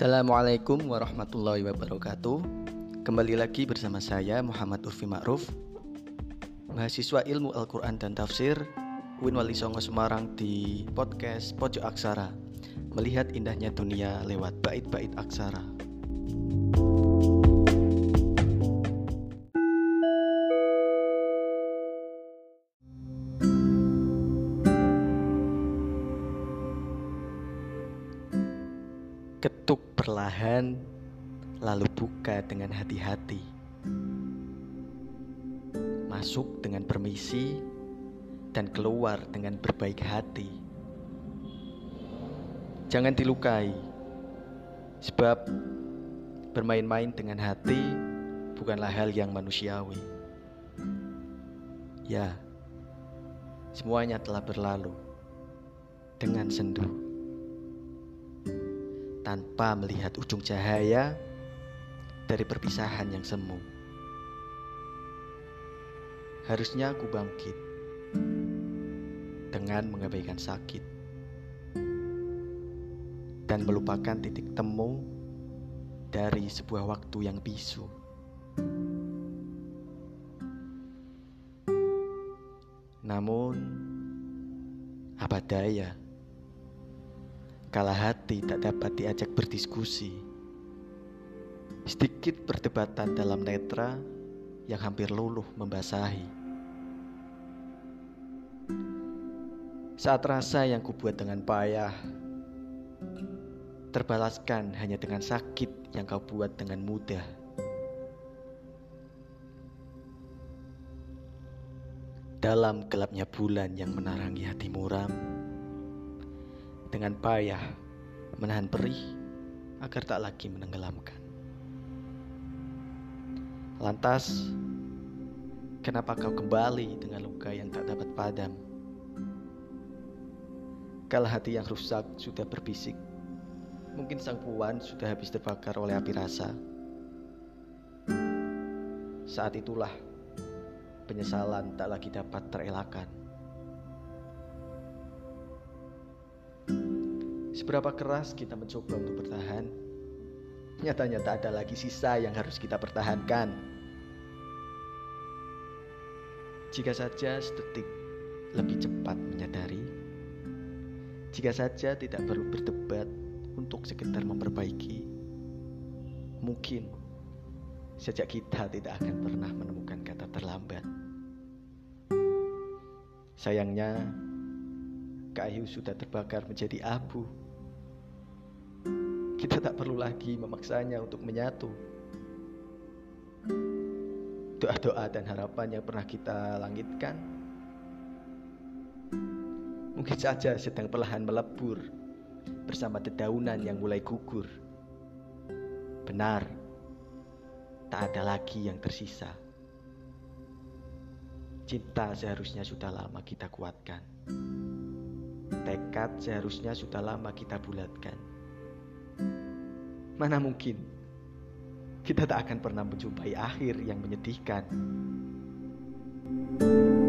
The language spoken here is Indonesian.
Assalamualaikum warahmatullahi wabarakatuh. Kembali lagi bersama saya Muhammad Urfi Ma'ruf. Mahasiswa ilmu Al-Quran dan Tafsir Win Wali Songo Semarang di podcast Pojok Aksara. Melihat indahnya dunia lewat bait-bait aksara Ketuk perlahan, lalu buka dengan hati-hati. Masuk dengan permisi, dan keluar dengan berbaik hati. Jangan dilukai, sebab bermain-main dengan hati bukanlah hal yang manusiawi. Ya, semuanya telah berlalu dengan sendu tanpa melihat ujung cahaya dari perpisahan yang semu. Harusnya aku bangkit dengan mengabaikan sakit dan melupakan titik temu dari sebuah waktu yang bisu. Namun, apa daya? Kala hati tak dapat diajak berdiskusi. Sedikit perdebatan dalam netra yang hampir luluh membasahi. Saat rasa yang kubuat dengan payah terbalaskan hanya dengan sakit yang kau buat dengan mudah. Dalam gelapnya bulan yang menarangi hati muram, dengan payah menahan perih agar tak lagi menenggelamkan. Lantas, kenapa kau kembali dengan luka yang tak dapat padam? Kalau hati yang rusak sudah berbisik, mungkin sang puan sudah habis terbakar oleh api rasa. Saat itulah penyesalan tak lagi dapat terelakkan. Seberapa keras kita mencoba untuk bertahan, nyatanya tak ada lagi sisa yang harus kita pertahankan. Jika saja sedetik lebih cepat menyadari, jika saja tidak perlu berdebat untuk sekedar memperbaiki, mungkin sejak kita tidak akan pernah menemukan kata terlambat. Sayangnya, kayu sudah terbakar menjadi abu. Kita tak perlu lagi memaksanya untuk menyatu. Doa-doa dan harapan yang pernah kita langitkan mungkin saja sedang perlahan melebur bersama dedaunan yang mulai gugur. Benar, tak ada lagi yang tersisa. Cinta seharusnya sudah lama kita kuatkan. Tekad seharusnya sudah lama kita bulatkan. Mana mungkin kita tak akan pernah menjumpai akhir yang menyedihkan. thank you